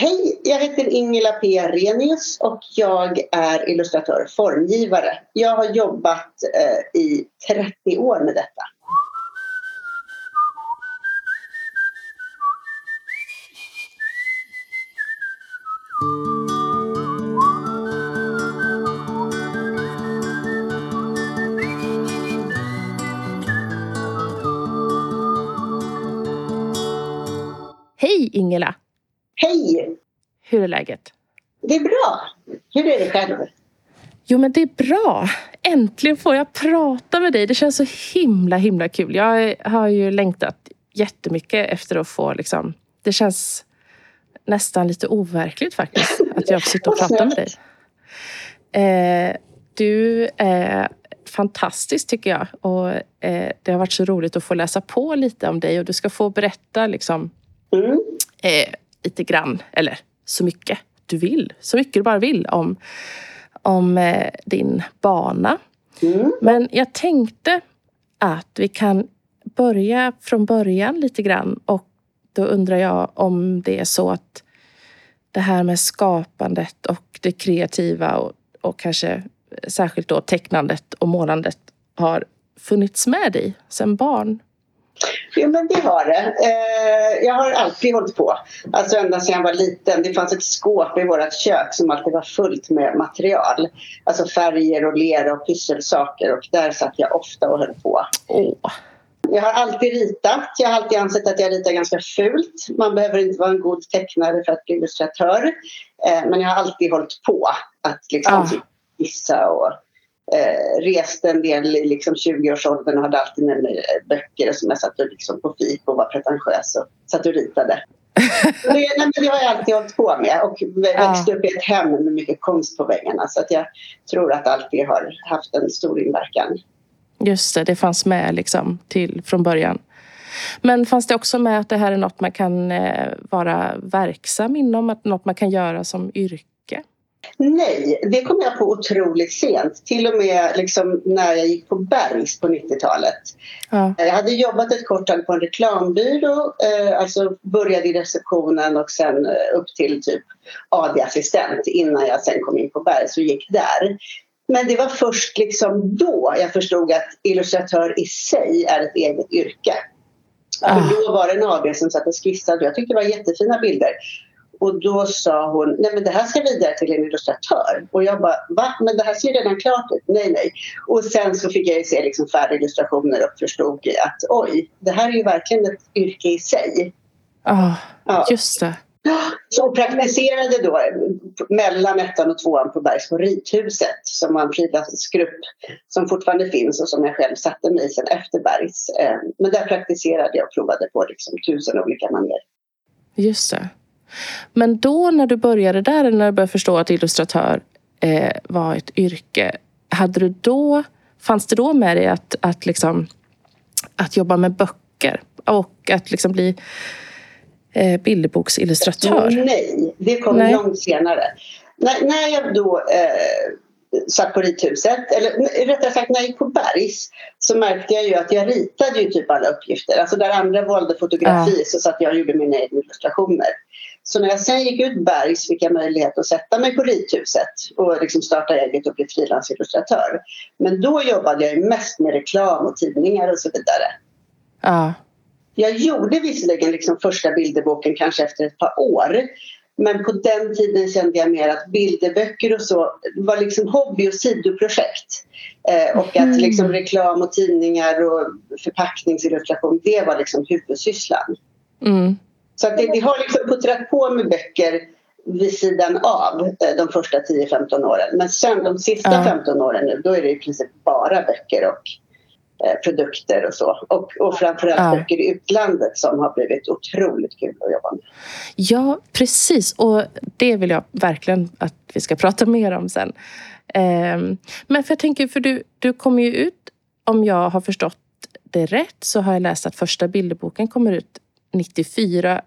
Hej, jag heter Ingela P. Renius och jag är illustratör och formgivare. Jag har jobbat eh, i 30 år med detta. Hej Ingela! Hej! Hur är läget? Det är bra. Hur är det själv? Jo men det är bra. Äntligen får jag prata med dig. Det känns så himla himla kul. Jag har ju längtat jättemycket efter att få liksom... Det känns nästan lite overkligt faktiskt att jag får sitta och prata med dig. Eh, du är fantastisk tycker jag. Och eh, Det har varit så roligt att få läsa på lite om dig och du ska få berätta liksom Mm. eh, lite grann, eller så mycket du vill. Så mycket du bara vill om, om eh, din bana. Mm. Men jag tänkte att vi kan börja från början lite grann och då undrar jag om det är så att det här med skapandet och det kreativa och, och kanske särskilt då tecknandet och målandet har funnits med dig sedan barn. Jo, men det har det. Eh, jag har alltid hållit på. Alltså ända sedan jag var liten. Det fanns ett skåp i vårt kök som alltid var fullt med material. Alltså färger och lera och pysselsaker. Och där satt jag ofta och höll på. Åh, Jag har alltid ritat. Jag har alltid ansett att jag ritar ganska fult. Man behöver inte vara en god tecknare för att bli illustratör. Eh, men jag har alltid hållit på att liksom Ah. gissa och eh, rest en del i liksom 20-årsåldern och hade alltid med mig eh, böcker som jag satt och liksom på fik och var pretentiös och satt och ritade. det, nej, men det har jag alltid hållit på med och växte upp i ett hem med mycket konst på väggarna så att jag tror att allt det har haft en stor inverkan. just det, det fanns med liksom till från början. Men fanns det också med att det här är något man kan eh, vara verksam inom? Att något man kan göra som yrke? Nej, det kom jag på otroligt sent. Till och med liksom när jag gick på Bergs på 90-talet. Ja. Jag hade jobbat ett kort tag på en reklambyrå. Eh, alltså började i receptionen och sen eh, upp till typ AD-assistent innan jag sen kom in på Bergs och gick där. Men det var först liksom då jag förstod att illustratör i sig är ett eget yrke. Ah. För då var det en AD som satt och skissade. Jag tyckte det var jättefina bilder. Och då sa hon, nej men det här ska vidare till en illustratör. Och jag bara, va? Men det här ser redan klart ut. Nej, nej. Och sen så fick jag ju se liksom färdiga illustrationer och förstod att oj, det här är ju verkligen ett yrke i sig. Ah, Ja. just det. Så praktiserade då mellan ettan och tvåan på Bergs på Rithuset som var en frilansgrupp som fortfarande finns och som jag själv satte mig i sen efter Bergs. Eh, Men där praktiserade jag och provade på liksom tusen olika manér. Just det. Men då när du började där, eller när du började förstå att illustratör eh, var ett yrke. Hade du då, fanns det då med dig att, att, liksom, att jobba med böcker och att liksom bli eh, bilderboksillustratör? Nej, det kom Nej. långt senare. När, när jag då eh, satt på rithuset, eller rättare sagt när jag gick på Bergs så märkte jag ju att jag ritade ju typ alla uppgifter. Alltså där andra valde fotografi så satt jag och gjorde mina egna illustrationer. Så när jag sen gick ut Bergs fick jag möjlighet att sätta mig på rithuset och liksom starta eget och bli frilansillustratör. Men då jobbade jag mest med reklam och tidningar och så vidare. Ja. Jag gjorde visserligen liksom första bilderboken kanske efter ett par år. Men på den tiden kände jag mer att bilderböcker och så var liksom hobby och sidoprojekt. Eh, och att liksom reklam och tidningar och förpackningsillustration, det var liksom huvudsysslan. Mm. Så att det, det har liksom puttrat på med böcker vid sidan av eh, de första 10-15 åren. Men sen de sista Ja. 15 åren nu, då är det i princip bara böcker och eh, produkter och så. Och, och framförallt Ja. böcker i utlandet som har blivit otroligt kul att jobba med. Ja, precis. Och det vill jag verkligen att vi ska prata mer om sen. Ehm, Men för jag tänker, för du, du kommer ju ut, om jag har förstått det rätt, så har jag läst att första bilderboken kommer ut 94.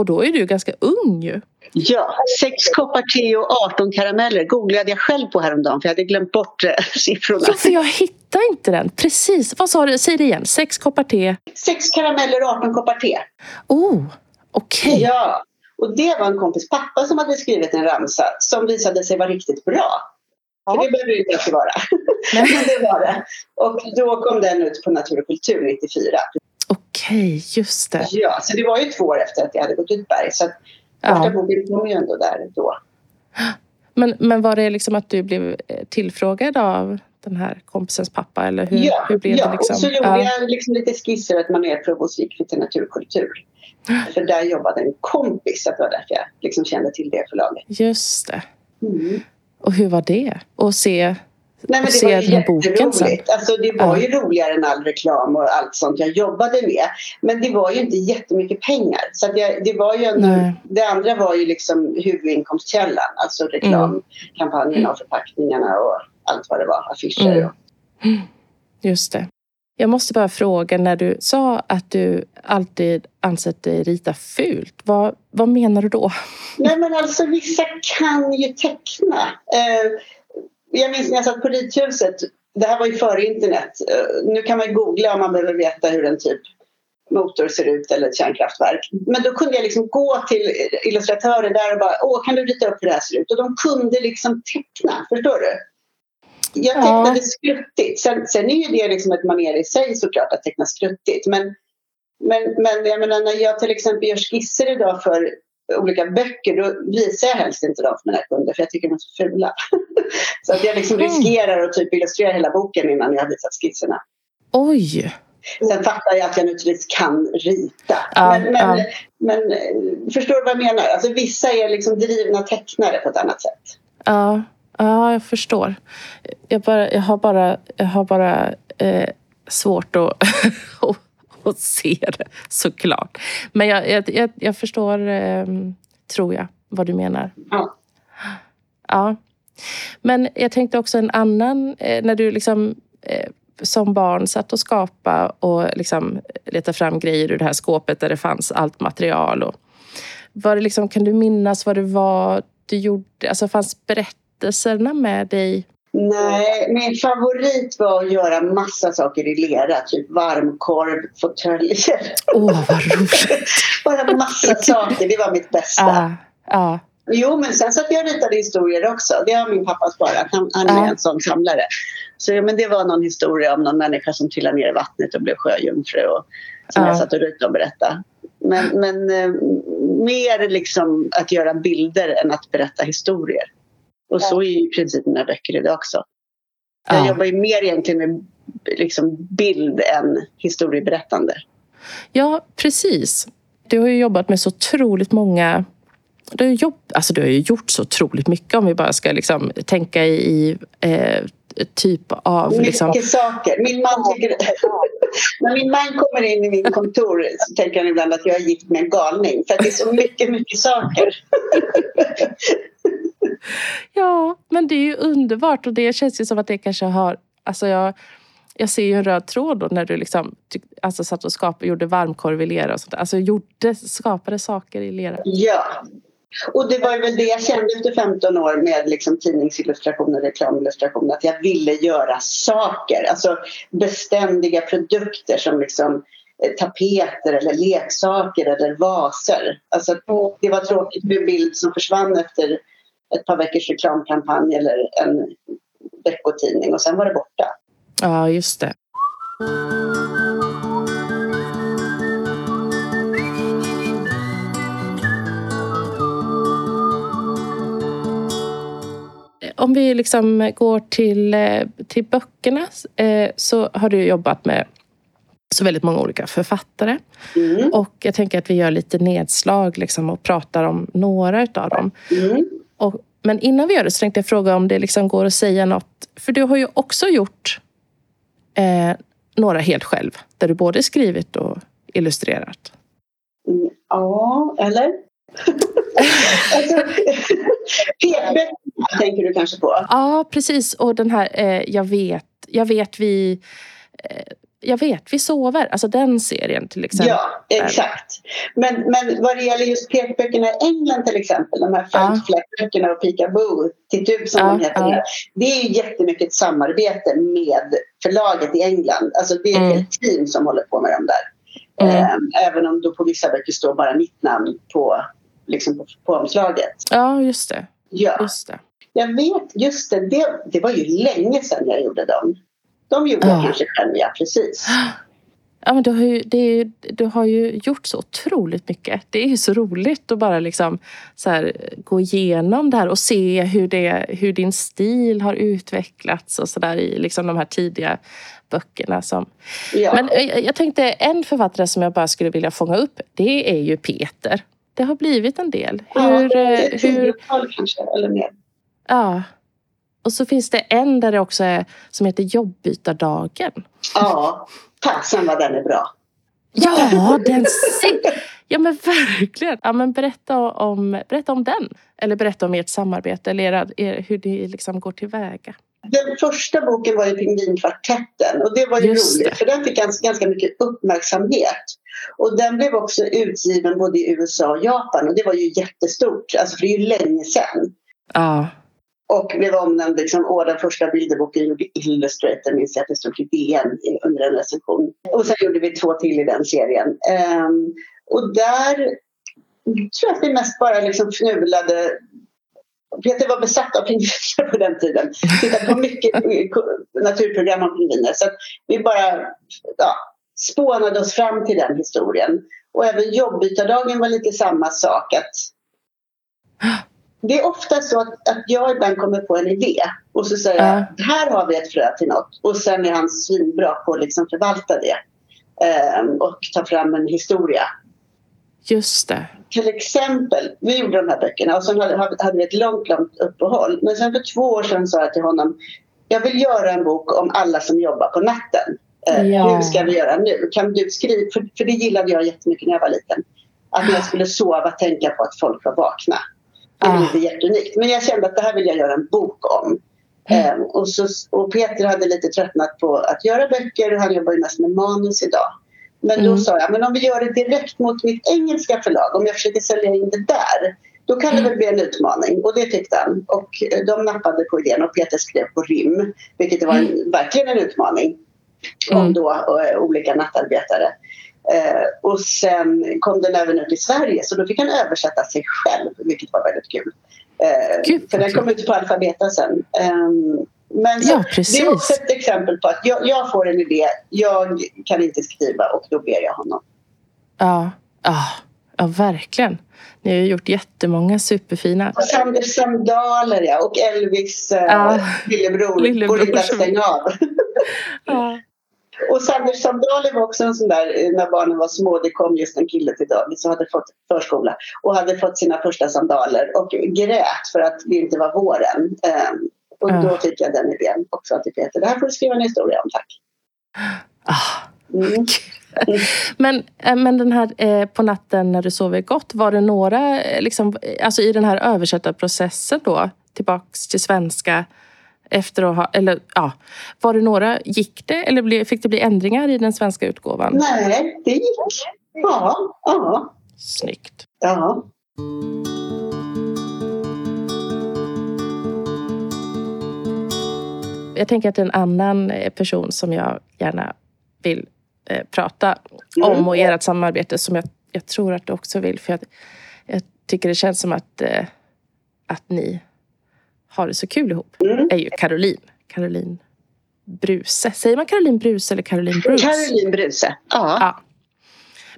Och då är du ganska ung ju. Ja, sex koppar te och 18 karameller googlade jag själv på häromdagen för jag hade glömt bort eh, siffrorna. Ja, för jag hittar inte den. Precis. Vad sa du? Säg det igen. Sex koppar te. Sex karameller och 18 koppar te. Oh, okej. Ja, Och det var en kompis pappa som hade skrivit en ramsa som visade sig vara riktigt bra. Ja. För det behöver det inte vara. Men det var det. Och då kom den ut på Natur och kultur 94. Okej, just det. Ja, så det var ju två år efter att jag hade gått ut Berg. Så att första ja. boken kom ju ändå där då. Men, men var det liksom att du blev eh, tillfrågad av den här kompisens pappa? Eller hur, ja, hur blev ja. det liksom? och så gjorde ja. jag liksom lite skisser ett manerprov hos gick till naturkultur. För där jobbade en kompis, att det var därför jag liksom kände till det förlaget. Just det. Mm. Och hur var det? Att se Nej, men det var ju jätteroligt. Alltså, det var ju roligare än all reklam och allt sånt jag jobbade med. Men det var ju inte jättemycket pengar. Så jag, det, var ju en, det andra var ju liksom huvudinkomstkällan. Alltså reklamkampanjerna och förpackningarna och allt vad det var. Affischer mm. Just det. Jag måste bara fråga, när du sa att du alltid ansett dig rita fult, vad, vad menar du då? Nej men alltså vissa kan ju teckna. Eh, jag minns när jag satt på rithuset, det här var ju före internet. Eh, nu kan man googla om man behöver veta hur en typ motor ser ut eller ett kärnkraftverk. Men då kunde jag liksom gå till illustratörer där och bara Åh, kan du rita upp hur det här ser ut? Och de kunde liksom teckna, förstår du? Jag tecknade ja. skruttigt. Sen, sen är ju det liksom ett manér i sig såklart att teckna skruttigt. Men, men, men jag menar, när jag till exempel gör skisser idag för olika böcker då visar jag helst inte dem för mina kunder för jag tycker de är så fula. så att jag liksom riskerar att typ illustrera hela boken innan jag har visat skisserna. Oj! Sen fattar jag att jag naturligtvis kan rita. Ja, men, men, ja. men, eh, förstår du vad jag menar? Alltså, vissa är liksom drivna tecknare på ett annat sätt. Ja, ja jag förstår. Jag, bara, jag har bara, jag har bara eh, svårt att och ser det såklart. Men jag, jag, jag, jag förstår, eh, tror jag, vad du menar. Ja. ja. Men jag tänkte också en annan, eh, när du liksom eh, som barn satt och skapade och liksom letade fram grejer ur det här skåpet där det fanns allt material. Och var det liksom, kan du minnas vad det var du gjorde? Alltså fanns berättelserna med dig Nej, min favorit var att göra massa saker i lera. Typ varmkorv, fåtöljer. Åh, oh, vad roligt! Bara massa saker. Det var mitt bästa. Ah, ah. Jo, men sen så att jag ritade historier också. Det har min pappa sparat. Han, han är ah. en sån samlare. Så ja, men det var någon historia om någon människa som trillade ner i vattnet och blev sjöjungfru. Och, som jag satt och ritade och berättade. Men, men eh, mer liksom att göra bilder än att berätta historier. Och så är ju i princip mina böcker idag också. Jag ja. jobbar ju mer egentligen med liksom bild än historieberättande. Ja, precis. Du har ju jobbat med så otroligt många du har, jobb, alltså du har ju gjort så otroligt mycket om vi bara ska liksom tänka i eh, typ av... Mycket liksom... saker. Min man tycker... När min man kommer in i min kontor så tänker han ibland att jag är gift med en galning för det är så mycket, mycket saker. ja, men det är ju underbart och det känns ju som att det kanske har... Alltså jag, jag ser ju en röd tråd då när du liksom, alltså satt och skapade, gjorde varmkorv i lera och sånt. Alltså gjorde, skapade saker i lera. Ja. Och det var väl det jag kände efter 15 år med liksom tidningsillustrationer, reklamillustrationer, att jag ville göra saker, alltså beständiga produkter som liksom Eh, tapeter eller leksaker eller vaser. Alltså, det var tråkigt med en bild som försvann efter ett par veckors reklamkampanj eller en veckotidning och sen var det borta. Ja, just det. Om vi liksom går till, eh, till böckerna eh, så har du jobbat med så väldigt många olika författare. Mm. Och jag tänker att vi gör lite nedslag liksom och pratar om några utav dem. Mm. Och, men innan vi gör det så tänkte jag fråga om det liksom går att säga något. För du har ju också gjort eh, några helt själv. Där du både skrivit och illustrerat. Mm, ja, eller? alltså, tänker du kanske på? Ja, precis. Och den här eh, Jag vet, jag vet vi eh, jag vet, vi sover. Alltså den serien till exempel. Ja, exakt. Men, men vad det gäller just pekböckerna i England till exempel, de här Fältfläckböckerna ja. och Peekaboo, Titu som ja, de heter. Ja. Det är ju jättemycket ett samarbete med förlaget i England. Alltså det är ett mm. helt team som håller på med dem där. Mm. Ehm, även om då på vissa böcker står bara mitt namn på liksom på, på omslaget. Ja, just det. Ja. Just det. Jag vet, just det, det, det var ju länge sedan jag gjorde dem. De gjorde jag Ja. kanske själv, ja precis. Ja, men du, har ju, är, du har ju gjort så otroligt mycket. Det är ju så roligt att bara liksom så här, gå igenom det här och se hur, det, hur din stil har utvecklats och så där i liksom de här tidiga böckerna. Som... Ja. Men eh, jag tänkte en författare som jag bara skulle vilja fånga upp, det är ju Peter. Det har blivit en del. ja, Hur, det är eh, ett hur, kanske, eller mer. ja. Och så finns det en där det också är, som heter Jobbytardagen. Ja, vad den är bra. Ja, den. Ja men verkligen. Ja, men berätta, om, berätta om den. Eller berätta om ert samarbete eller era, er, hur ni liksom går tillväga. Den första boken var ju Pingvinkvartetten och det var ju Just roligt det. för den fick ganska, ganska mycket uppmärksamhet. Och den blev också utgiven både i USA och Japan och det var ju jättestort, alltså för det är ju länge sedan. Ja. Och blev omnämnd liksom, åh, den första bilderboken gjorde Illustrator, minns jag att det stod i DN under en recension. Och sen gjorde vi två till i den serien. Um, och där tror jag att vi mest bara liksom fnulade Peter var besatt av pingviner på den tiden. Tittade på mycket naturprogram om pingviner. Så att vi bara ja, spånade oss fram till den historien. Och även jobbytardagen var lite samma sak. Att det är ofta så att, att jag ibland kommer på en idé och så säger Ja. jag här har vi ett frö till något. Och sen är han svinbra på att liksom förvalta det. ehm, och ta fram en historia Just det. till exempel, vi gjorde de här böckerna och sen hade, hade vi ett långt, långt uppehåll. Men sen för två år sedan sa jag till honom, jag vill göra en bok om alla som jobbar på natten. Eh, Ja. Hur ska vi göra nu? Kan du skriva? För, för det gillade jag jättemycket när jag var liten. Att när jag skulle sova tänka på att folk var vakna. Det är Ah. lite jätteunikt. Men jag kände att det här vill jag göra en bok om. Mm. Eh, och, så, och Peter hade lite tröttnat på att göra böcker. Han jobbar ju mest med manus idag. Men då Mm. sa jag, men om vi gör det direkt mot mitt engelska förlag, om jag försöker sälja in det där, då kan det väl bli en utmaning. Och det tyckte han. Och eh, de nappade på idén och Peter skrev på rim, vilket var en, verkligen en utmaning. Om Mm. då eh, olika nattarbetare. Eh, och sen kom den även ut i Sverige så då fick han översätta sig själv, vilket var väldigt kul. Eh, Gud, för den kom ut på alfabeta sen. Ehm, men så, Ja, det är också ett exempel på att jag, jag får en idé, jag kan inte skriva och då ber jag honom. Ja. Ja, ja verkligen. Ni har ju gjort jättemånga superfina. Och Sanders sandaler ja, och Elvis eh, Ja. lillebror, Lillebror går inte stänga av. Ja. Och Sanders sandaler var också en sån där, eh, när barnen var små, det kom just en kille till dagis och hade fått förskola och hade fått sina första sandaler och grät för att det inte var våren. Ehm, och då fick jag den idén och sa till Peter, det här får du skriva en historia om tack. Ah. Mm. Men, eh, men den här eh, på natten när du sover gott, var det några, eh, liksom, alltså i den här översättarprocessen då, tillbaks till svenska, efter att ha, eller ja, var det några, gick det eller fick det bli ändringar i den svenska utgåvan? Nej, det gick. Ja, ja, Snyggt. ja. Jag tänker att en annan eh, person som jag gärna vill eh, prata Mm. om och ert samarbete som jag, jag tror att du också vill. För jag, jag tycker det känns som att, eh, att ni har det så kul ihop. Mm. är ju Caroline. Caroline Bruse. Säger man Caroline Bruse eller Caroline Bruce? Caroline Bruse. Ja. Ja.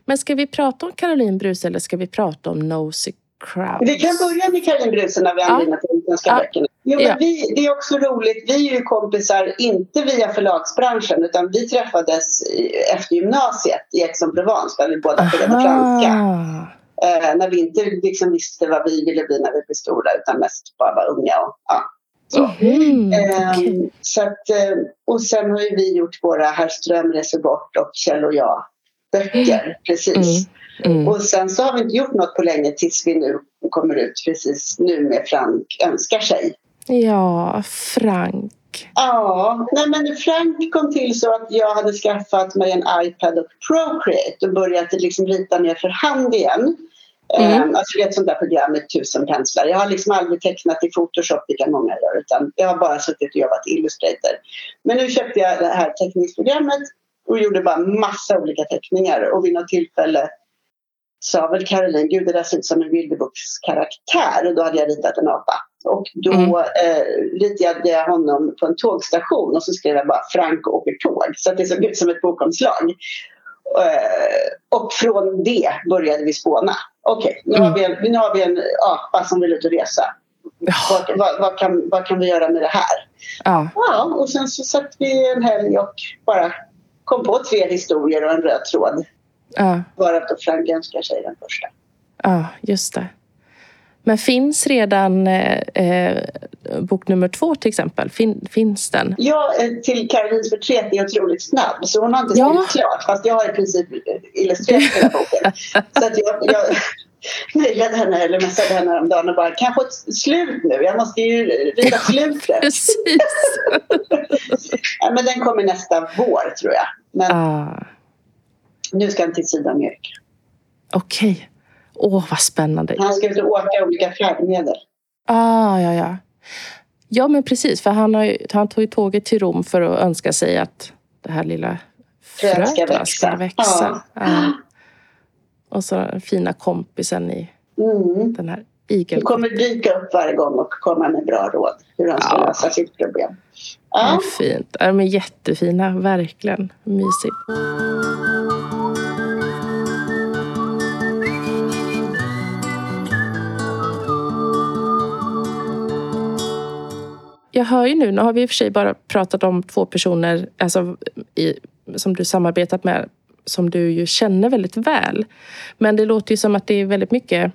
Men ska vi prata om Caroline Bruse eller ska vi prata om Nosy Crowds? Vi kan börja med Karin Bruse när vi Ja. använder de Ja. böckerna. Jo, men Ja. vi, det är också roligt. Vi är ju kompisar, inte via förlagsbranschen, utan vi träffades efter gymnasiet i Aix-en-Provence där vi båda pluggade franska. Eh, när vi inte liksom visste vad vi ville bli när vi blev stora, utan mest bara var unga. Och, ja. Så. Mhm, Ehm, okej. så att, eh, och sen har ju vi gjort våra Herr Ström reser bort och Kjell och jag böcker. Precis. Mm. Och sen så har vi inte gjort något på länge tills vi nu kommer ut precis nu med Frank önskar sig. Ja, Frank. Ja, nej men Frank kom till så att jag hade skaffat mig en iPad och Procreate och börjat liksom rita ner för hand igen. Mm. Mm. Alltså det är ett sånt där program med tusen penslar. Jag har liksom aldrig tecknat i Photoshop, vilka många gör, utan jag har bara suttit och jobbat i Illustrator. Men nu köpte jag det här teckningsprogrammet och gjorde bara massa olika teckningar och vid något tillfälle sa väl Caroline, gud det där ser ut som en bilderbokskaraktär och då hade jag ritat en apa. Och då mm. eh, ritade jag honom på en tågstation och så skrev jag bara Frank åker tåg så att det såg ut som ett bokomslag. Eh, och från det började vi spåna. Okej, okay, nu, mm. nu har vi en apa som vill ut och resa. Vad, vad, vad, kan, vad kan vi göra med det här? Ja. ja och sen så satt vi en helg och bara kom på tre historier och en röd tråd. Ja. Varav då Frank önskar sig den första. Ja, just det. Men finns redan eh, eh, bok nummer två till exempel? Fin, finns den? Ja, eh, till Karolins förtret är otroligt snabb så hon har inte skrivit ja. klart fast jag har i princip illustrerat hela boken. så att jag, jag mejlade henne eller messade henne häromdagen och bara kan jag få ett slut nu? Jag måste ju rita slutet. Precis. ja, men den kommer nästa vår tror jag. Men ah. nu ska den till Sydamerika. Okej. Okay. Åh, vad spännande. Han ska ut och åka olika färdmedel. Ah, ja, ja. Ja, men precis. För han, har han tog ju tåget till Rom för att önska sig att det här lilla fröet ska växa. Ska växa. Ja. Ja. Och så den fina kompisen i mm. den här igeln. Du kommer dyka upp varje gång och komma med bra råd hur han ska ja. lösa sitt problem. Ja. ja fint. De är jättefina, verkligen. Mysigt. Jag hör ju nu, nu har vi i och för sig bara pratat om två personer alltså, i, som du samarbetat med som du ju känner väldigt väl. Men det låter ju som att det är väldigt mycket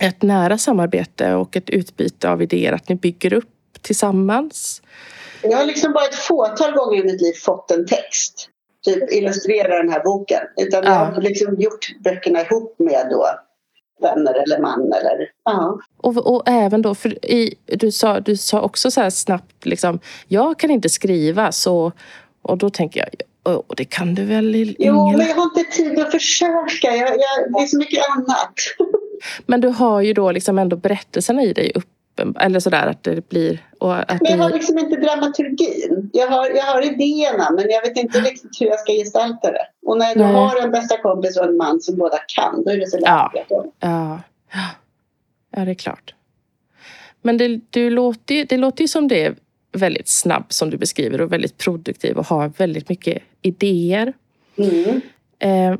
ett nära samarbete och ett utbyte av idéer, att ni bygger upp tillsammans. Jag har liksom bara ett fåtal gånger i mitt liv fått en text, typ illustrera den här boken. Utan ja. jag har liksom gjort böckerna ihop med då vänner eller man. Eller, ja. och, och även då, för i, du, sa, du sa också så här snabbt liksom, jag kan inte skriva så, och då tänker jag, och det kan du väl Ingela? Jo, men jag har inte tid att försöka. Jag, jag, det är så mycket annat. Men du har ju då liksom ändå berättelserna i dig upp eller sådär att det blir... Men jag har liksom inte dramaturgin. Jag har, jag har idéerna men jag vet inte riktigt hur jag ska gestalta det. Och när du har en bästa kompis och en man som båda kan då är det så lätt. Ja, ja. ja det är klart. Men det, du låter, det låter ju som det är väldigt snabb som du beskriver och väldigt produktiv och har väldigt mycket idéer. Mm. Eh,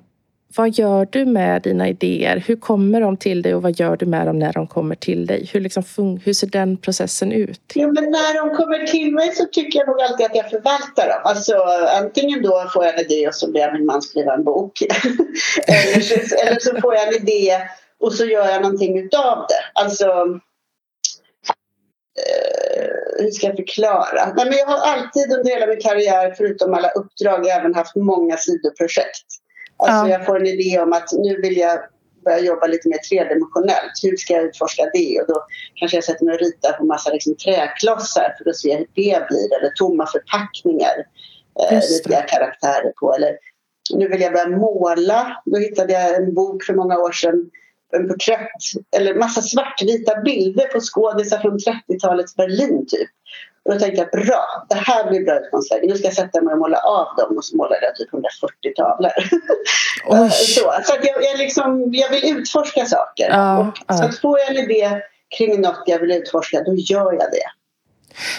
vad gör du med dina idéer? Hur kommer de till dig och vad gör du med dem när de kommer till dig? Hur, liksom, hur ser den processen ut? Ja, men när de kommer till mig så tycker jag nog alltid att jag förvaltar dem. Alltså, antingen då får jag en idé och så ber jag min man skriva en bok. eller, så, eller så får jag en idé och så gör jag någonting utav det. Alltså, eh, hur ska jag förklara? Nej, men jag har alltid under hela min karriär, förutom alla uppdrag, även haft många sidoprojekt. Alltså ja. jag får en idé om att nu vill jag börja jobba lite mer tredimensionellt. Hur ska jag utforska det? Och då kanske jag sätter mig och ritar på massa liksom träklossar för att se hur det blir. Eller tomma förpackningar eh, ritar jag karaktärer på. Eller nu vill jag börja måla. Då hittade jag en bok för många år sedan en porträtt eller massa svartvita bilder på skådisar från 30-talets Berlin typ. Och då tänkte jag bra, det här blir bra utgångsläge. Nu ska jag sätta mig och måla av dem och så målade jag typ 140 tavlor. så så att jag, jag, liksom, jag vill utforska saker. Ja, och, ja. Så att får jag en idé kring något jag vill utforska, då gör jag det.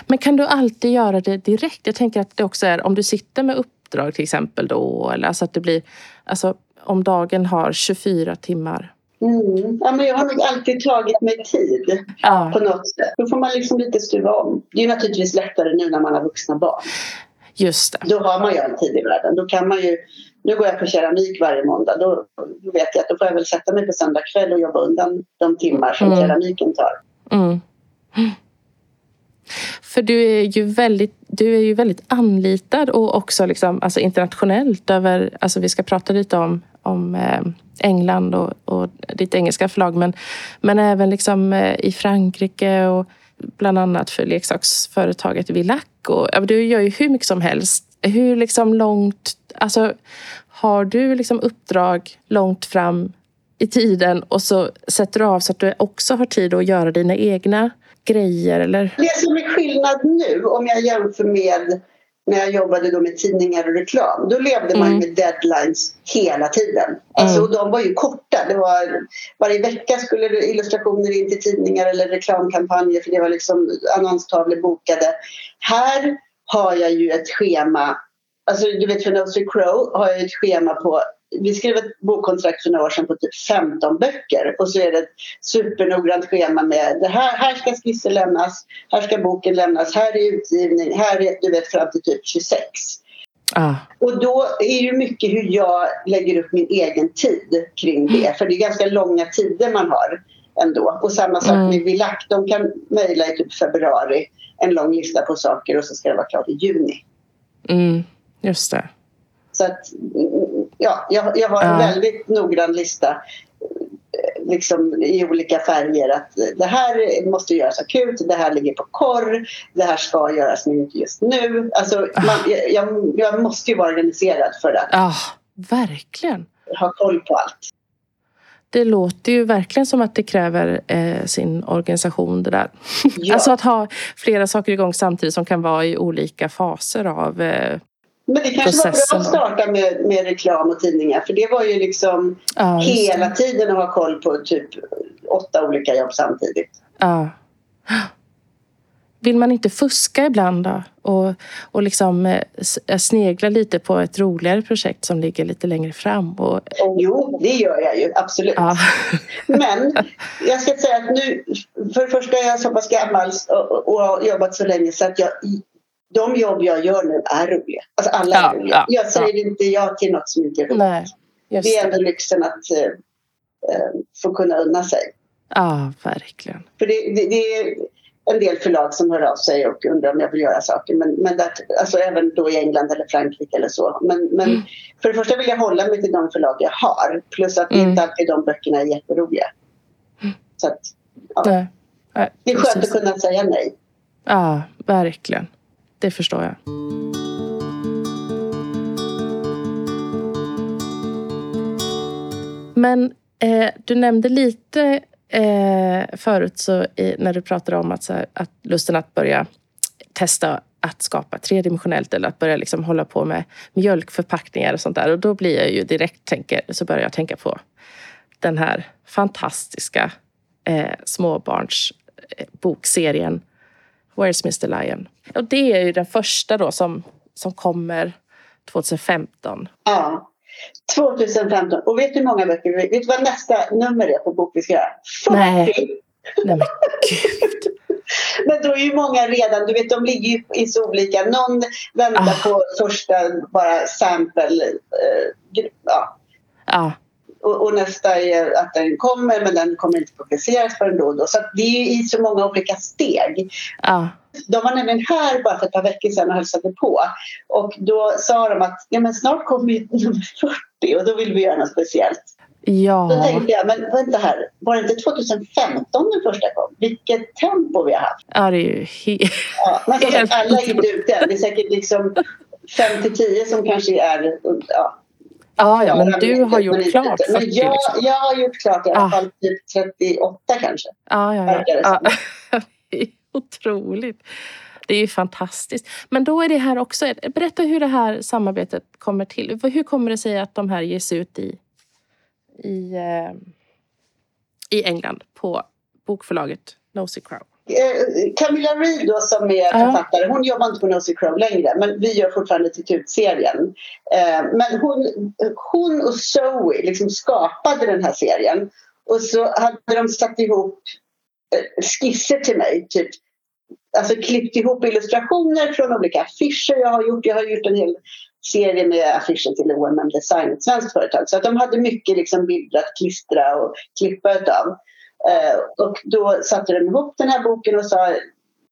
Men kan du alltid göra det direkt? Jag tänker att det också är om du sitter med uppdrag till exempel då, eller alltså att det blir, alltså om dagen har 24 timmar Mm. Ja, men jag har nog alltid tagit mig tid ja. på något sätt. Då får man liksom lite stuva om. Det är naturligtvis lättare nu när man har vuxna barn. Just det. Då har man ju en tid i världen. Då kan man ju, nu går jag på keramik varje måndag. Då, då vet jag att då får jag väl sätta mig på söndag kväll och jobba undan de timmar som mm. keramiken tar. Mm. För du är ju väldigt, du är ju väldigt anlitad och också liksom, alltså internationellt över, alltså vi ska prata lite om, om eh, England och, och ditt engelska förlag men, men även liksom eh, i Frankrike och bland annat för leksaksföretaget Villac. Och, du gör ju hur mycket som helst. Hur liksom långt, alltså har du liksom uppdrag långt fram i tiden och så sätter du av så att du också har tid att göra dina egna grejer? Eller? Det som är skillnad nu om jag jämför med när jag jobbade då med tidningar och reklam, då levde man Mm. med deadlines hela tiden. Alltså, och de var ju korta. Det var, varje vecka skulle det illustrationer in till tidningar eller reklamkampanjer för det var liksom annonstavlor bokade. Här har jag ju ett schema, alltså du vet för Nosy Crow har jag ett schema på vi skrev ett bokkontrakt för några år sedan på typ 15 böcker och så är det ett supernoggrant schema med det här, här ska skisser lämnas, här ska boken lämnas, här är utgivning, här är du vet fram till typ 26. Ah. Och då är ju mycket hur jag lägger upp min egen tid kring det. För det är ganska långa tider man har ändå. Och samma sak Mm. med Villac. De kan mejla i typ februari en lång lista på saker och så ska det vara klart i juni. Mm. Just det. Så att, mm, ja, jag, jag har en Ja. väldigt noggrann lista eh, liksom i olika färger att det här måste göras akut, det här ligger på korr, det här ska göras men inte just nu. Alltså, man, jag, jag, jag måste ju vara organiserad för att Ah, verkligen. ha koll på allt. Det låter ju verkligen som att det kräver eh, sin organisation det där. Ja. Alltså att ha flera saker igång samtidigt som kan vara i olika faser av... Eh, Men det kanske var bra att starta med, med reklam och tidningar för det var ju liksom ja, hela tiden att ha koll på typ åtta olika jobb samtidigt. Ja. Vill man inte fuska ibland då? Och, och liksom eh, snegla lite på ett roligare projekt som ligger lite längre fram? Och, Jo, det gör jag ju absolut. ja. Men jag ska säga att nu, för det första är jag så pass gammal och, och har jobbat så länge så att jag, de jobb jag gör nu är roliga. Alltså alla Ja, är roliga. ja, jag säger inte ja till något som inte är roligt. Nej, det är ändå lyxen att eh, eh, få kunna unna sig. Ja, verkligen. För det, det, det är en del förlag som hör av sig och undrar om jag vill göra saker. Men, men där, alltså även då i England eller Frankrike eller så. Men, men Mm. för det första vill jag hålla mig till de förlag jag har. Plus att Mm. inte alltid de böckerna är jätteroliga. Så att, ja. Nej. Nej, det är skönt precis. att kunna säga nej. Ja, verkligen. Det förstår jag. Men eh, du nämnde lite eh, förut så, i, när du pratade om att, så här, att lusten att börja testa att skapa tredimensionellt eller att börja liksom hålla på med mjölkförpackningar och sånt där. Och då blir jag ju direkt tänker, så börjar jag tänka på den här fantastiska eh, småbarnsbokserien eh, Where's Mr Lion? Och det är ju den första då som, som kommer 2015. Ja. 2015. Och vet du hur många böcker? Vet du vad nästa nummer är på bok vi ska göra? 40! Nej. Nej men gud! Men då är ju många redan, du vet de ligger ju i så olika. Någon väntar Ah. på första bara sample. Eh, ja. Ja, och, och nästa är att den kommer men den kommer inte publiceras förrän då och då. Så det är i så många olika steg. ja, De var nämligen här bara för ett par veckor sedan och hälsade på. Och då sa de att ja, men snart kommer nummer 40 och då vill vi göra något speciellt. Då ja. tänkte jag, men vänta här, var det inte 2015 den första kom? Vilket tempo vi har haft. Ja, det är ju helt... Ja, men som Helt sagt, alla är inte ute. Det är säkert liksom 5 till 10 som kanske är... Ja, Ja, ja, men du har gjort klart ute. 40 Men jag, liksom. jag har gjort klart i alla Ah. fall typ 38 kanske. Ja, ja, ja. är otroligt. Det är ju fantastiskt. Men då är det här också... Berätta hur det här samarbetet kommer till. Hur kommer det sig att de här ges ut i, i, eh, i England på bokförlaget Nosy Crow? Eh, Camilla Reed då som är författare, hon jobbar inte på Nosy Crow längre men vi gör fortfarande Titut-serien. Eh, men hon, hon och Zoe liksom skapade den här serien och så hade de satt ihop eh, skisser till mig, typ alltså klippt ihop illustrationer från olika affischer jag har gjort. Jag har gjort en hel serie med affischer till OMM Design, ett svenskt företag. Så att de hade mycket liksom bilder att klistra och klippa utav. Eh, och då satte de ihop den här boken och sa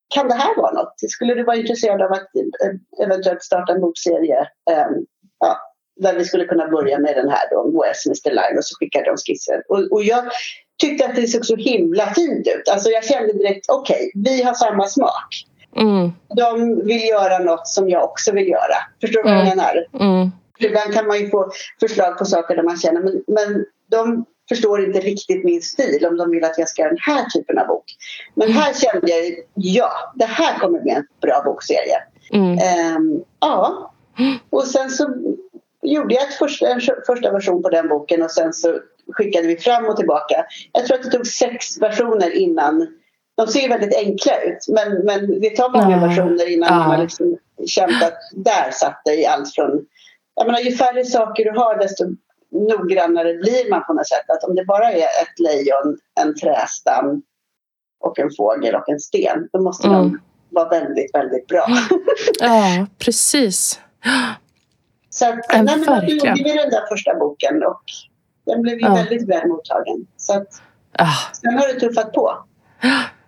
kan det här vara något? Skulle du vara intresserad av att eventuellt starta en bokserie? Eh, ja, där vi skulle kunna börja med den här då, Where's Mr Line? Och så skickade de skisser. Och, och jag tyckte att det såg så himla fint ut. Alltså jag kände direkt, okej, vi har samma smak. Mm, De vill göra något som jag också vill göra. Förstår du vad jag Mm. menar? mm, Ibland kan man ju få förslag på saker där man känner men, men de förstår inte riktigt min stil om de vill att jag ska göra den här typen av bok. Men här kände jag ja, det här kommer bli en bra bokserie. Mm. Um, ja, och sen så gjorde jag ett första, en första version på den boken och sen så skickade vi fram och tillbaka. Jag tror att det tog sex versioner innan. De ser väldigt enkla ut men, men det tar många ja. versioner innan ja. man har liksom känt att där satt det i allt från... Jag menar, ju färre saker du har desto noggrannare blir man på något sätt. Att om det bara är ett lejon, en trästam och en fågel och en sten då måste mm. de vara väldigt, väldigt bra. ja, precis. Så att, nej, men då gjorde vi den där första boken och den blev ju ja. väldigt väl mottagen. Så att, ah. sen har det tuffat på.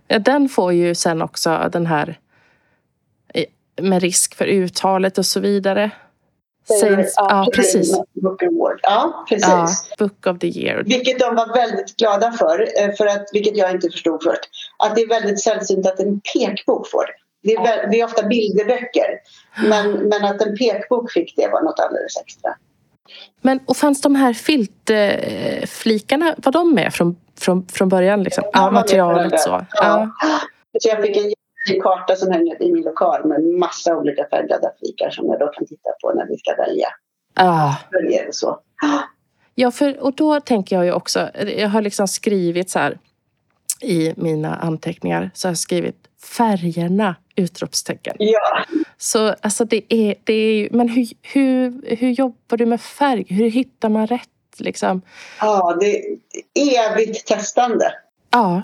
Ja, den får ju sen också den här med risk för uttalet och så vidare. Saints, ja, precis. Book Award. Ja, precis. Ja, Book of the year. Vilket de var väldigt glada för, eh, för att, vilket jag inte förstod först. Att det är väldigt sällsynt att en pekbok får det. Det är, det är ofta bilderböcker. Men, men att en pekbok fick det var något alldeles extra. Men och fanns de här filtflikarna, var de med från, från, från början? Liksom? Ja materialet så? Ja. ja. Så jag fick en karta som hänger i min lokal med massa olika färgglada flikar som jag då kan titta på när vi ska välja. Ah. Följer och så. Ja, för, och då tänker jag ju också, jag har liksom skrivit så här i mina anteckningar, så har jag skrivit färgerna! Utropstecken. Ja. Så alltså det är, det är ju, men hur, hur, hur jobbar du med färg? Hur hittar man rätt liksom? Ja, det är evigt testande. Ja.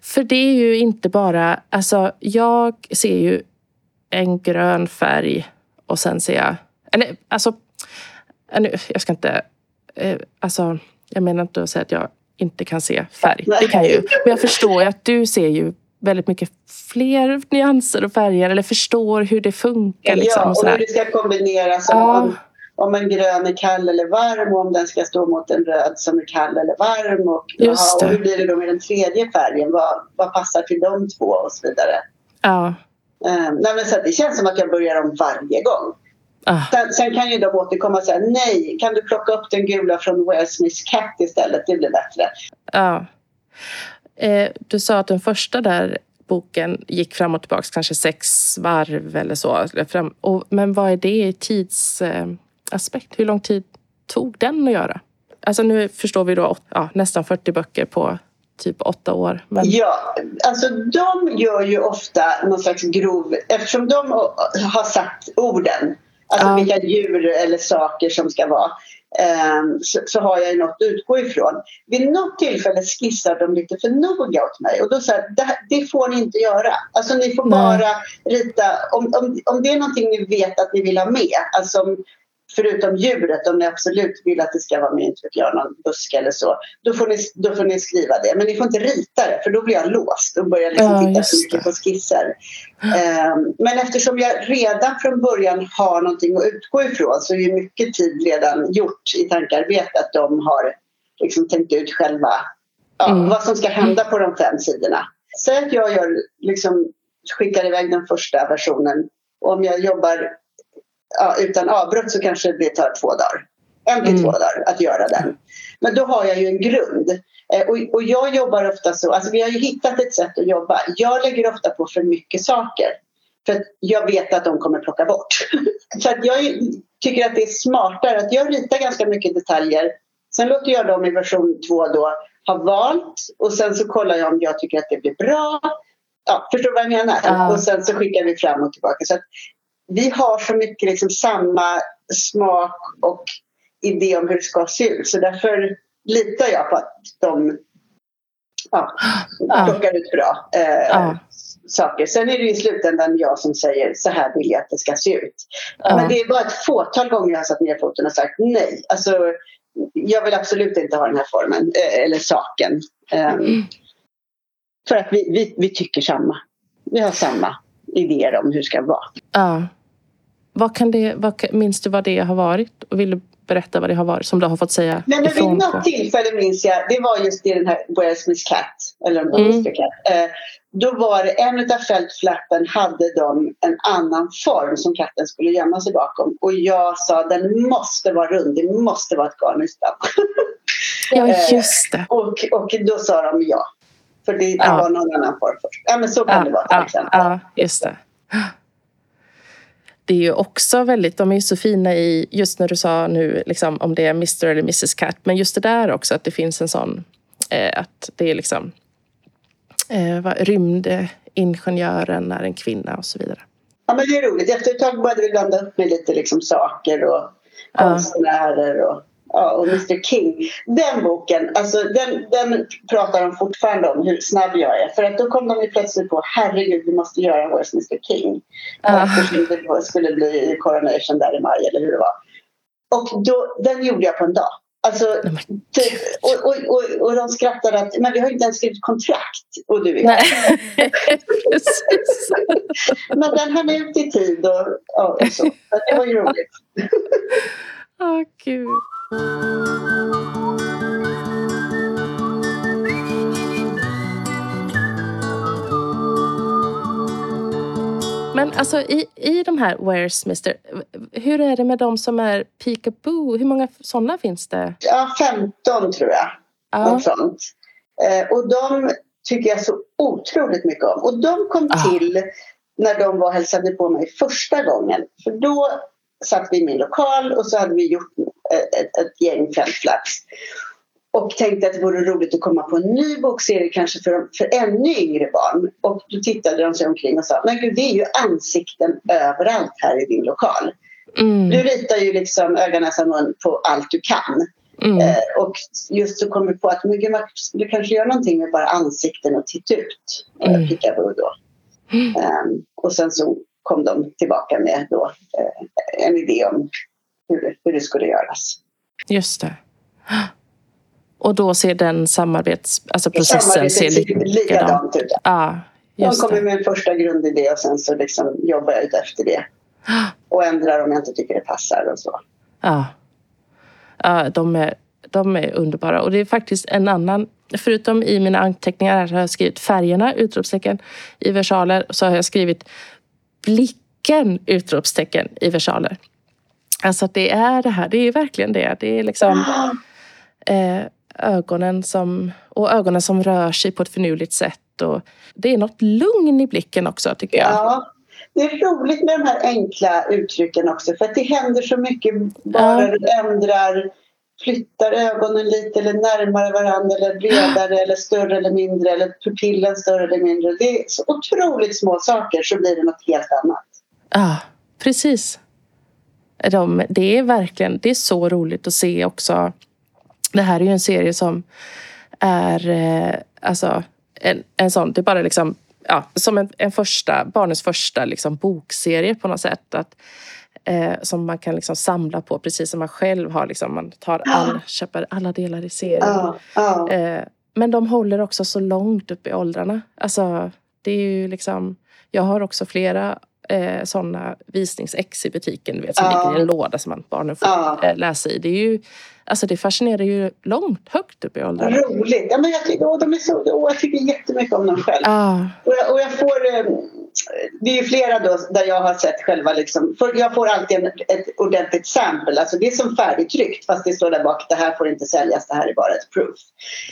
För det är ju inte bara, alltså jag ser ju en grön färg och sen ser jag, eller alltså, jag ska inte, eh, alltså jag menar inte att säga att jag inte kan se färg. Det kan jag ju. Men jag förstår ju att du ser ju väldigt mycket fler nyanser och färger eller förstår hur det funkar. Liksom, ja, och, hur det ska kombineras. Ja. Om, en grön är kall eller varm och om den ska stå mot en röd som är kall eller varm. Och, aha, och hur blir det då med den tredje färgen? Vad, vad passar till de två och så vidare. Ja. Um, nej, men så det känns som att jag börjar om varje gång. Ah. Sen, sen, kan ju de återkomma och säga nej, kan du plocka upp den gula från Where Smith's Cat istället? Det blir bättre. Ja. Eh, du sa att den första där boken gick fram och tillbaka kanske sex varv eller så. men vad är det i tidsaspekt? Hur lång tid tog den att göra? Alltså nu förstår vi då ja, nästan 40 böcker på typ åtta år. Men... Ja, alltså de gör ju ofta någon slags grov... Eftersom de har satt orden, alltså ja. vilka djur eller saker som ska vara Ehm, så, har jag ju något att utgå ifrån. Vid något tillfälle skissar de lite för noga åt mig och då säger det, det får ni inte göra. Alltså ni får bara rita, om, om, om det är någonting ni vet att ni vill ha med, alltså förutom djuret, om ni absolut vill att det ska vara med, inte vet jag, någon buske eller så, då får, ni, då får ni skriva det. Men ni får inte rita det, för då blir jag låst och börjar liksom ja, titta för mycket på skisser. Um, men eftersom jag redan från början har någonting att utgå ifrån så är ju mycket tid redan gjort i tankearbetet. De har liksom tänkt ut själva ja, mm. vad som ska hända på de fem sidorna. Säg att jag gör, liksom, skickar iväg den första versionen. Om jag jobbar ja, utan avbrott så kanske det tar två dagar. En till mm. två dagar att göra den. Men då har jag ju en grund. Eh, och, och jag jobbar ofta så, alltså vi har ju hittat ett sätt att jobba. Jag lägger ofta på för mycket saker. För jag vet att de kommer plocka bort. så att jag tycker att det är smartare att jag ritar ganska mycket detaljer. Sen låter jag dem i version två då ha valt och sen så kollar jag om jag tycker att det blir bra. Ja, förstår du vad jag menar? Ja. Och sen så skickar vi fram och tillbaka. Så vi har så mycket liksom samma smak och idé om hur det ska se ut. Så därför litar jag på att de ja, plockar ut bra eh, ja. saker. Sen är det i slutändan jag som säger så här vill jag att det ska se ut. Ja. Men det är bara ett fåtal gånger jag har satt ner foten och sagt nej. Alltså, jag vill absolut inte ha den här formen eh, eller saken. Eh, mm. För att vi, vi, vi tycker samma. Vi har samma idéer om hur det ska vara. Ja. Vad kan det, vad, minns du vad det har varit? Och vill du berätta vad det har varit som du har fått säga Nej, men ifrån Vid något på? tillfälle minns jag, det var just i den här Where Smith Cat, eller mm. Cat. Eh, då var det en av fältflappen hade de en annan form som katten skulle gömma sig bakom. Och jag sa den måste vara rund, det måste vara ett garnnystan. ja, just det. Eh, och, och då sa de ja. För det, ja. var någon annan form först. Ja, men så kan ja, det vara till ja, exempel. Ja, just det. det är ju också väldigt, de är ju så fina i, just när du sa nu liksom, om det är Mr eller Mrs Cat, men just det där också att det finns en sån, eh, att det är liksom eh, vad, rymdingenjören är en kvinna och så vidare. Ja men det är roligt, efter ett tag började vi blanda upp med lite liksom saker och konstnärer och ja, och Mr King. Den boken, alltså den, den pratar de fortfarande om hur snabb jag är. För att då kom de ju plötsligt på herregud vi måste göra Where's Mr King. Uh. Det skulle bli coronation där i maj eller hur det var. Och då, den gjorde jag på en dag. Alltså, typ, och, och, och, och de skrattade att men vi har inte ens skrivit kontrakt och du är Nej. Men den hann ut i tid och, och så. Det var ju roligt. Åh, oh, gud. Men alltså i, i de här Where's Mr. Hur är det med de som är Peekaboo? Hur många sådana finns det? Ja, 15 tror jag. Ja. Sånt. Eh, och de tycker jag så otroligt mycket om. Och de kom ja. till när de var och hälsade på mig första gången. För då satt vi i min lokal och så hade vi gjort ett, ett, gäng fältflaps. Och tänkte att det vore roligt att komma på en ny bokserie kanske för, för ännu yngre barn. Och då tittade de sig omkring och sa, men gud det är ju ansikten överallt här i din lokal. Mm. Du ritar ju liksom öga, näsa, mun på allt du kan. Mm. Eh, och just så kom vi på att men gud, man skulle kanske göra någonting med bara ansikten och titta ut. Eh, mm. då. Mm. Um, och sen så kom de tillbaka med då, eh, en idé om hur, hur det skulle göras. Just det. Och då ser den samarbets, alltså processen ser likadant ut. Ja, de kommer med en första grundidé och sen så liksom jobbar jag ut efter det. Och ändrar om jag inte tycker det passar och så. Ja, ja de, är, de är underbara. Och det är faktiskt en annan Förutom i mina anteckningar har jag skrivit färgerna, utropstecken, i versaler. Så har jag skrivit blicken, utropstecken, i versaler. Alltså att det är det här, det är verkligen det. Det är liksom eh, ögonen som, och ögonen som rör sig på ett förnuligt sätt. Och det är något lugn i blicken också tycker jag. Ja, det är roligt med de här enkla uttrycken också för att det händer så mycket bara ja. du ändrar flyttar ögonen lite eller närmare varandra eller bredare eller större eller mindre eller pupillen större eller mindre. Det är så otroligt små saker så blir det något helt annat. Ja, precis. De, det är verkligen, det är så roligt att se också. Det här är ju en serie som är eh, alltså en, en sån, det är bara liksom ja, som en, en första, barnens första liksom, bokserie på något sätt. Att, eh, som man kan liksom samla på precis som man själv har. Liksom, man tar all, köper alla delar i serien. Eh, men de håller också så långt upp i åldrarna. Alltså, det är ju liksom, jag har också flera eh, sådana visningsex i butiken vet, som ligger i en låda som man, barnen får eh, läsa i. Det är ju Alltså det fascinerar ju långt, högt upp i åldern. Roligt! Ja, men jag, tycker, åh, de är så, åh, jag tycker jättemycket om dem själv. Ah. Och, jag, och jag får, eh, det är ju flera då där jag har sett själva liksom, jag får alltid en, ett ordentligt sample, alltså det är som färdigtryckt fast det står där bak, det här får inte säljas, det här är bara ett proof.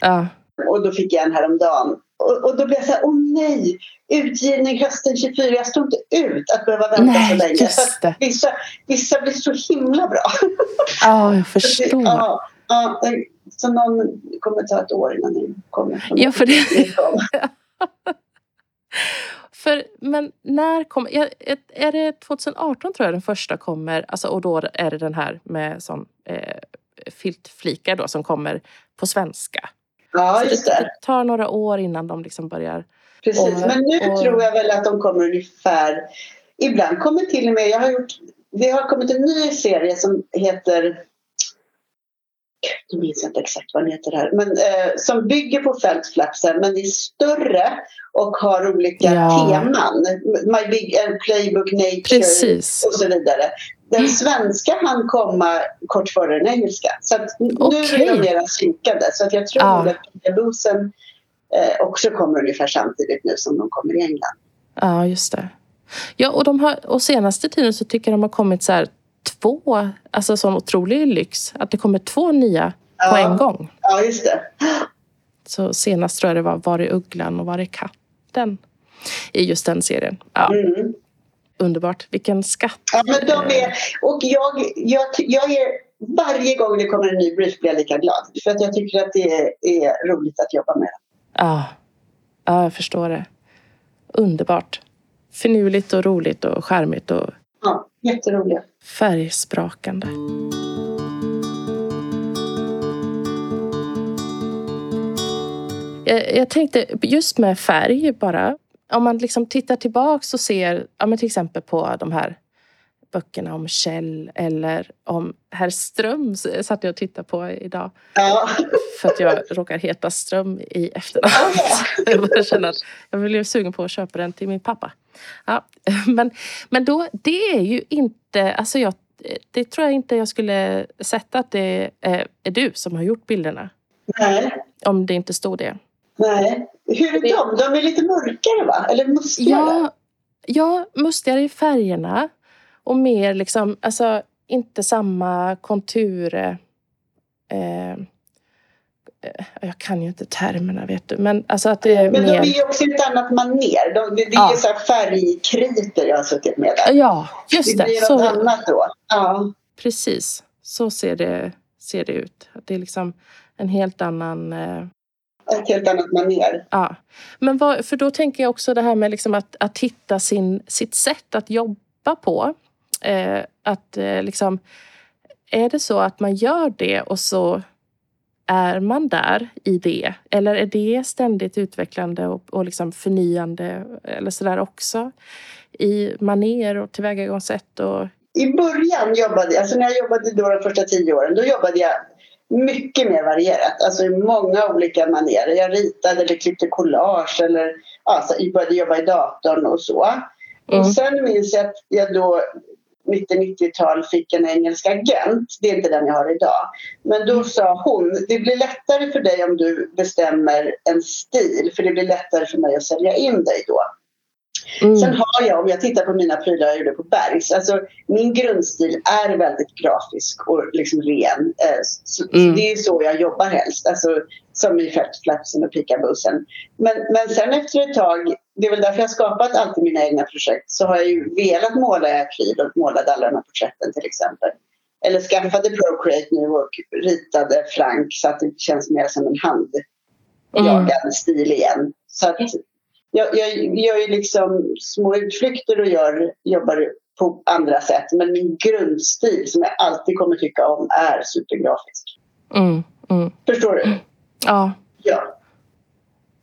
Ah. Och då fick jag en häromdagen och, och då blev jag så här, åh nej, utgivning hösten 24. Jag stod inte ut att behöva vänta nej, så länge. Så vissa, vissa blir så himla bra. Ja, jag förstår. Ja, ja, så någon kommer ta ett år innan den kommer. Ja, för det... för, men när kommer... Är det 2018 tror jag den första kommer? Alltså, och då är det den här med sån eh, filtflikar då som kommer på svenska. Ja, just det. det tar några år innan de liksom börjar... Precis, och, men nu och... tror jag väl att de kommer ungefär... Ibland kommer till och med... Jag har gjort, det har kommit en ny serie som heter... Nu minns jag inte exakt vad den heter här. Men, eh, som bygger på fältflapsen men är större och har olika ja. teman. My Big uh, Playbook Nature Precis. och så vidare. Den svenska hann komma kort före den engelska. Så okay. nu är de mera synkade. Så att jag tror ah. att Pegabusen eh, också kommer ungefär samtidigt nu som de kommer i England. Ja, just det. Ja, och, de har, och senaste tiden så tycker jag de har kommit så här två, alltså sån otrolig lyx. Att det kommer två nya ja. på en gång. Ja, just det. Så senast tror jag det var Var är ugglan och var är katten? I just den serien. Ja. Mm. underbart. Vilken skatt. Ja, men de är, och jag, jag, jag är, varje gång det kommer en ny brief blir jag lika glad. För att jag tycker att det är, är roligt att jobba med. Ja. ja, jag förstår det. Underbart. Finurligt och roligt och charmigt och Ja, jätteroliga. färgsprakande. Jag, jag tänkte just med färg bara. Om man liksom tittar tillbaks och ser ja, men till exempel på de här böckerna om Kjell eller om Herr Ström satt jag och tittade på idag. Ja. För att jag råkar heta Ström i efternamn. jag känna att jag blev sugen på att köpa den till min pappa. Ja, men, men då, det är ju inte, alltså jag, det tror jag inte jag skulle sätta att det är, är du som har gjort bilderna. Nej. Om det inte stod det. Nej. Hur är de? De är lite mörkare va? Eller mustigare? Ja, ja, mustigare i färgerna. Och mer liksom, alltså inte samma kontur... Eh, jag kan ju inte termerna vet du. Men alltså att det är Men mer... de är ju också ett annat maner. De, det, är Ja. ju så här färgkriter jag har suttit med där. Ja, just Det det. blir Så, något annat då. Ja. precis. Så ser det, ser det ut. Det är liksom en helt annan... Eh, Ett helt annat maner. ja. Men vad, för då tänker jag också det här med liksom att, att hitta sin, sitt sätt att jobba på. Eh, att eh, liksom... Är det så att man gör det och så är man där i det? Eller är det ständigt utvecklande och, och liksom förnyande eller sådär också? I maner och tillvägagångssätt och... I början jobbade alltså när jag jobbade då de första tio åren, då jobbade jag mycket mer varierat. Alltså i många olika manérer. Jag ritade eller klippte collage eller alltså, jag började jobba i datorn och så. Mm. Och sen minns jag att jag då 90-90-tal fick en engelsk agent. Det är inte den jag har idag. Men då sa hon, det blir lättare för dig om du bestämmer en stil för det blir lättare för mig att sälja in dig då. Mm. Sen har jag, om jag tittar på mina prylar jag gjorde på Bergs, alltså min grundstil är väldigt grafisk och liksom ren. Eh, Så, Mm. Det är så jag jobbar helst, alltså, som i Flapsen och Pikabussen. Men, men sen efter ett tag, det är väl därför jag har skapat alltid mina egna projekt, så har jag ju velat måla i akryl och målade alla de här porträtten till exempel. Eller skaffade Procreate nu och ritade Frank så att det känns mer som en handjagad stil igen. Så att jag, jag gör ju liksom små utflykter och gör, jobbar på andra sätt. Men min grundstil som jag alltid kommer tycka om är supergrafisk. Mm. Mm. Förstår du? Ja, Ja.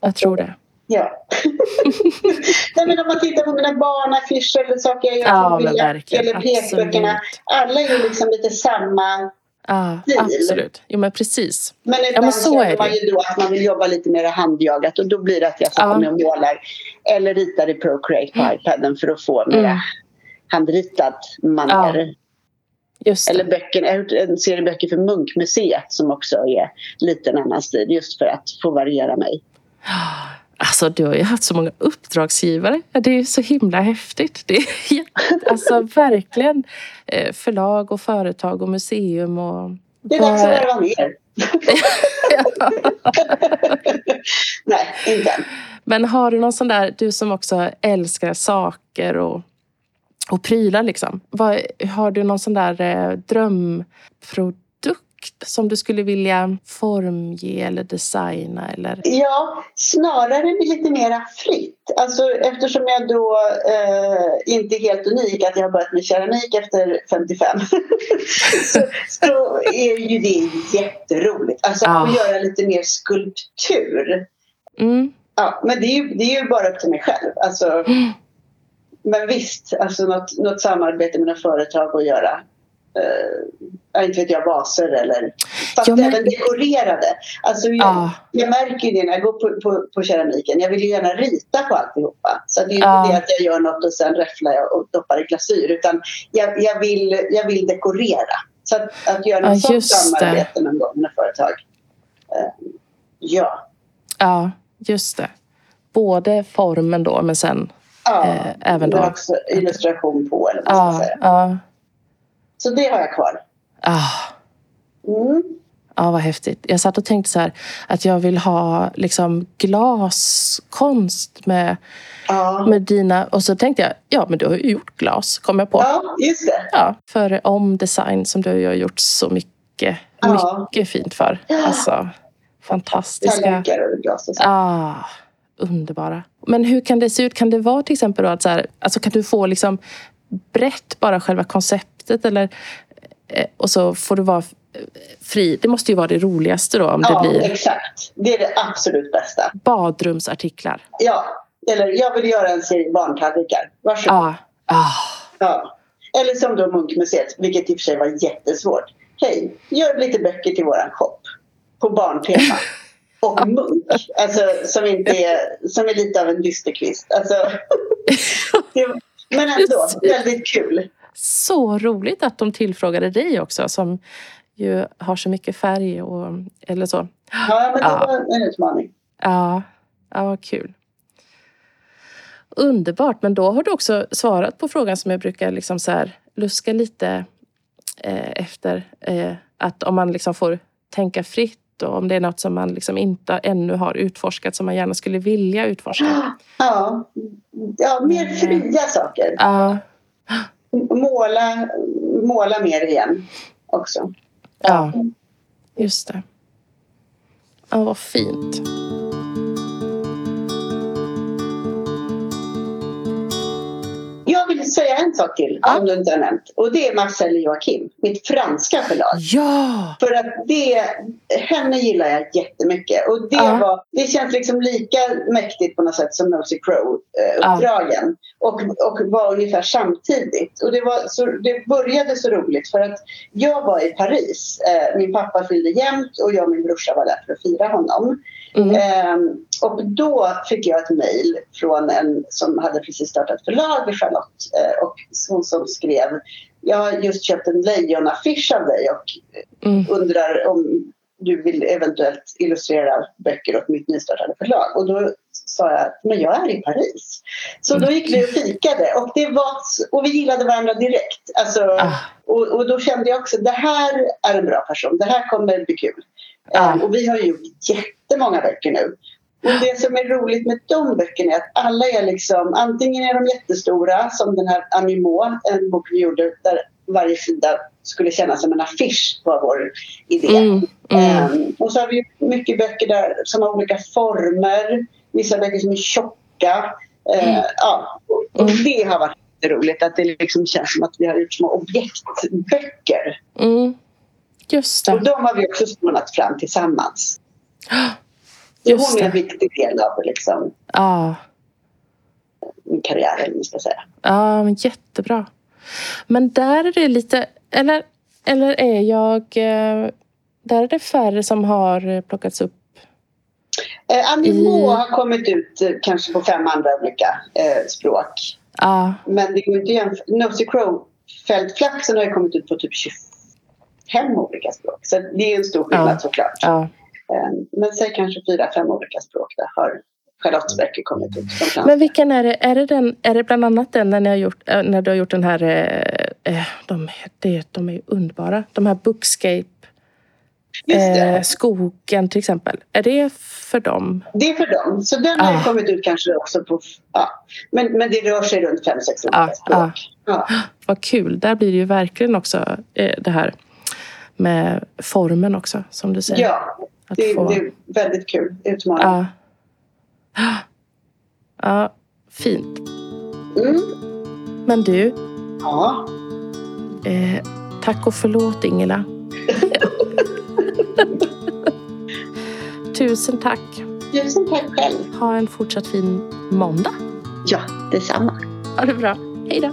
jag tror det. Ja. Nej, men om man tittar på mina barnaffischer eller saker jag gör Ja, men verkligen. eller pekböckerna. Alla är ju liksom lite samma. Ja, Stil. absolut. Jo, men precis. Men men ibland så känner är man det. ju då att man vill jobba lite mer handjagat och då blir det att jag sätter Ja. mig och målar eller ritar i Procreate på iPaden för att få mer Mm. handritat manér. Det. Eller jag gjort en serie böcker för Munkmuseet som också är lite en annan stil just för att få variera mig. Alltså, du har ju haft så många uppdragsgivare. Det är så himla häftigt. Det är alltså verkligen eh, förlag och företag och museum och... Det är dags att varva ner. Nej, inte än. Men har du någon sån där, du som också älskar saker och, och prylar liksom. Vad, har du någon sån där eh, drömprodukt som du skulle vilja formge eller designa eller? Ja, snarare lite mera fritt. Alltså, eftersom jag då eh, inte är helt unik att jag har börjat med keramik efter 55 så, så är ju det jätteroligt. Alltså Ja. att göra lite mer skulptur. Mm. Ja, men det är, ju, det är ju bara upp till mig själv. Alltså, men visst, alltså något, något samarbete med något företag att göra. Uh, inte vet jag, vaser eller... Fast Ja, men- även dekorerade. Alltså, jag, Ja. jag märker ju det när jag går på, på, på keramiken. Jag vill ju gärna rita på alltihopa. Så det är Ja. inte det att jag gör något och sen räfflar jag och doppar i glasyr. Utan jag, jag, vill, jag vill dekorera. Så att, att göra något sånt just det. samarbete någon gång med företag. eh, ja. Ja, just det. Både formen då men sen ja. eh, även Men då... också illustration på eller vad man ska säga. Så det har jag kvar. ja. Mm. Ja, vad häftigt. Jag satt och tänkte så här att jag vill ha liksom glaskonst med, Ja. med dina... Och så tänkte jag, ja men du har ju gjort glas, kom jag på. ja, just det. Ja, för om design som du har gjort så mycket, Ja. mycket fint för. Ja. Alltså, fantastiska. Tallrikar och glas och så. Ah, underbara. Men hur kan det se ut? Kan det vara till exempel då att så här, alltså kan du få liksom brett bara själva konceptet eller eh, och så får du vara fri. Det måste ju vara det roligaste då om Ja, det blir exakt. Det är det absolut bästa. badrumsartiklar. Ja, eller jag vill göra en serie barntallrikar. Varsågod. Ah, ah, Ja. Eller som då Munkmuseet, vilket i och för sig var jättesvårt. Hej, gör lite böcker till våran shop. På barntema. Och munk, alltså, som, inte är, som är lite av en dysterkvist. Alltså, det, men ändå, väldigt kul. Så roligt att de tillfrågade dig också som ju har så mycket färg och eller så. Ja, men det Ja. var en utmaning. Ja, ja vad kul. Underbart, men då har du också svarat på frågan som jag brukar liksom så här luska lite eh, efter. Eh, att om man liksom får tänka fritt och om det är något som man liksom inte ännu har utforskat som man gärna skulle vilja utforska. Ja, ja mer fria saker. Ja, Måla, måla mer igen också. ja, just det. Ja, vad fint. Jag vill säga en sak till Ja. som du inte har nämnt. Och det är Marcel Joachim, mitt franska förlag. Ja! För att det, henne gillar jag jättemycket. Och det, Ja. var, det känns liksom lika mäktigt på något sätt som Nosy Crow-uppdragen. Och, och var ungefär samtidigt. Och det, var så, det började så roligt för att jag var i Paris. Eh, min pappa fyllde jämnt och jag och min brorsa var där för att fira honom. Mm. Ehm, och då fick jag ett mejl från en som hade precis startat förlag, Charlotte. Eh, och hon som skrev Jag har just köpt en lejonaffisch av dig och Mm. undrar om du vill eventuellt illustrera böcker åt mitt nystartade förlag. Och då sa jag men jag är i Paris. Så då gick vi och fikade och, det var, och vi gillade varandra direkt. Alltså, Ah. och, och då kände jag också det här är en bra person. Det här kommer bli kul. Ah. Eh, och vi har gjort jättemånga böcker nu. Och det som är roligt med de böckerna är att alla är liksom, antingen är de jättestora som den här Amimo, en bok vi gjorde där varje sida skulle kännas som en affisch var vår idé. Mm. Mm. Ehm, och så har vi mycket böcker där som har olika former, vissa böcker som är tjocka. Eh, ja, och, och Mm. det har varit roligt att det liksom känns som att vi har gjort små objektböcker. Mm. Just Och det. de har vi också spanat fram tillsammans. Så Just hon är en viktig del av liksom, Ja. min karriär, eller ska säga. Ja, men jättebra. Men där är det lite... Eller, eller är jag... eh, Där är det färre som har eh, plockats upp. Eh, Amimo I- har kommit ut eh, kanske på fem andra olika eh, språk. Ja, Men det går inte jämföra. Nosy Crow fältflaxen har ju kommit ut på typ 25 olika språk. Så det är en stor skillnad Ja. såklart. ja. Eh, Men säg kanske fyra, fem olika språk där har Charlottes böcker kommit ut. Men vilken är det? Är det, den, är det bland annat den när, ni har gjort, eh, när du har gjort den här... eh, De, det, de är ju underbara. De här Bookscape, eh, Skogen till exempel. Är det för dem? Det är för dem. Så den har Ah. kommit ut kanske också på... Ja. Men, men det rör sig runt fem, sex olika Ah, språk. Ja. Vad kul. Där blir det ju verkligen också eh, det här med formen också, som du säger. ja, det, få- det är väldigt kul utmaning. Ja. Ja, fint. Mm. Men du, Ja. eh, tack och förlåt Ingela. Tusen tack. Tusen tack själv. Ha en fortsatt fin måndag. Ja, detsamma. Ha det bra. Hej då.